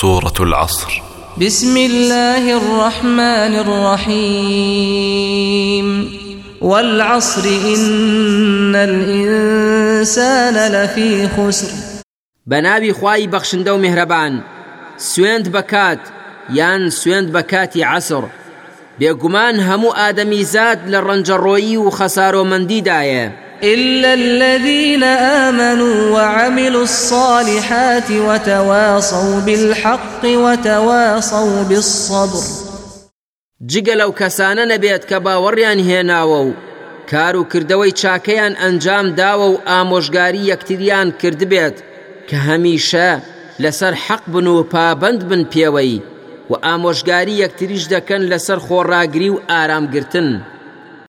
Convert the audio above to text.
سورة العصر. بسم الله الرحمن الرحيم. والعصر إن الإنسان لفي خسر. بنابي خواي بخشندو مهربان. سويند بكات يان سويند بكاتي عصر. بێگومان هەموو ئادەمیزاد لە ڕەنجەڕۆیی و خەسارۆمەندیدایە إلا الذين آمنوا وعملوا الصالحات وتواصوا بالحق وتواصوا بالصبر جگە لەو کەسانە نەبێت کە باوەڕیان هێناوە و کار و کردەوەی چاکەیان ئەنجام داوە و ئامۆژگاری یەکتریان کردبێت کە هەمیشە بن و پابند بن پێوەی و ئامۆژگاری یەکتریش دەکەن ئارامگرتن.